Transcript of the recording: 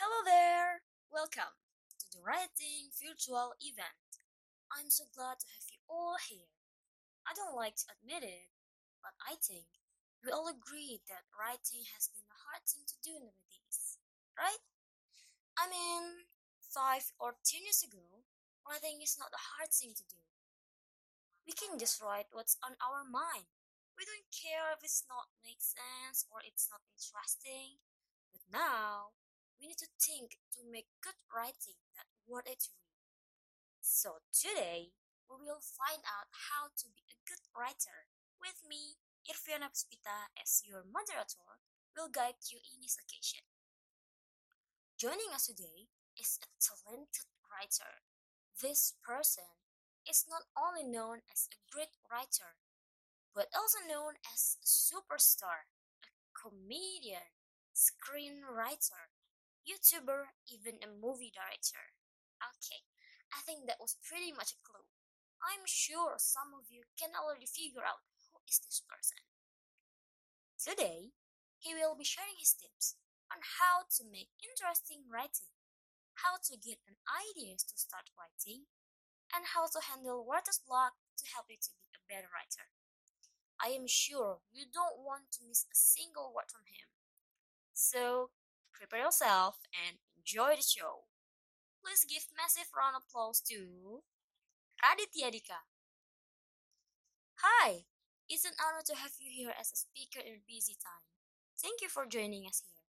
Hello there! Welcome to the Writing Virtual Event. I'm so glad to have you all here. I don't like to admit it, but I think we all agree that writing has been a hard thing to do nowadays, right? I mean, five or ten years ago, writing is not a hard thing to do. We can just write what's on our mind. We don't care if it's not makes sense or it's not interesting. But now need to think to make good writing that worth it to read. So today we will find out how to be a good writer. With me, Irviana Puspita as your moderator will guide you in this occasion. Joining us today is a talented writer. This person is not only known as a great writer, but also known as a superstar, a comedian, screenwriter, YouTuber, even a movie director. Okay, I think that was pretty much a clue. I'm sure some of you can already figure out who is this person. Today, he will be sharing his tips on how to make interesting writing, how to get an ideas to start writing, and how to handle writer's block to help you to be a better writer. I am sure you don't want to miss a single word from him. So prepare yourself and enjoy the show. Please give massive round of applause to Raditya Dika. Hi, it's an honor to have you here as a speaker in busy time. Thank you for joining us here.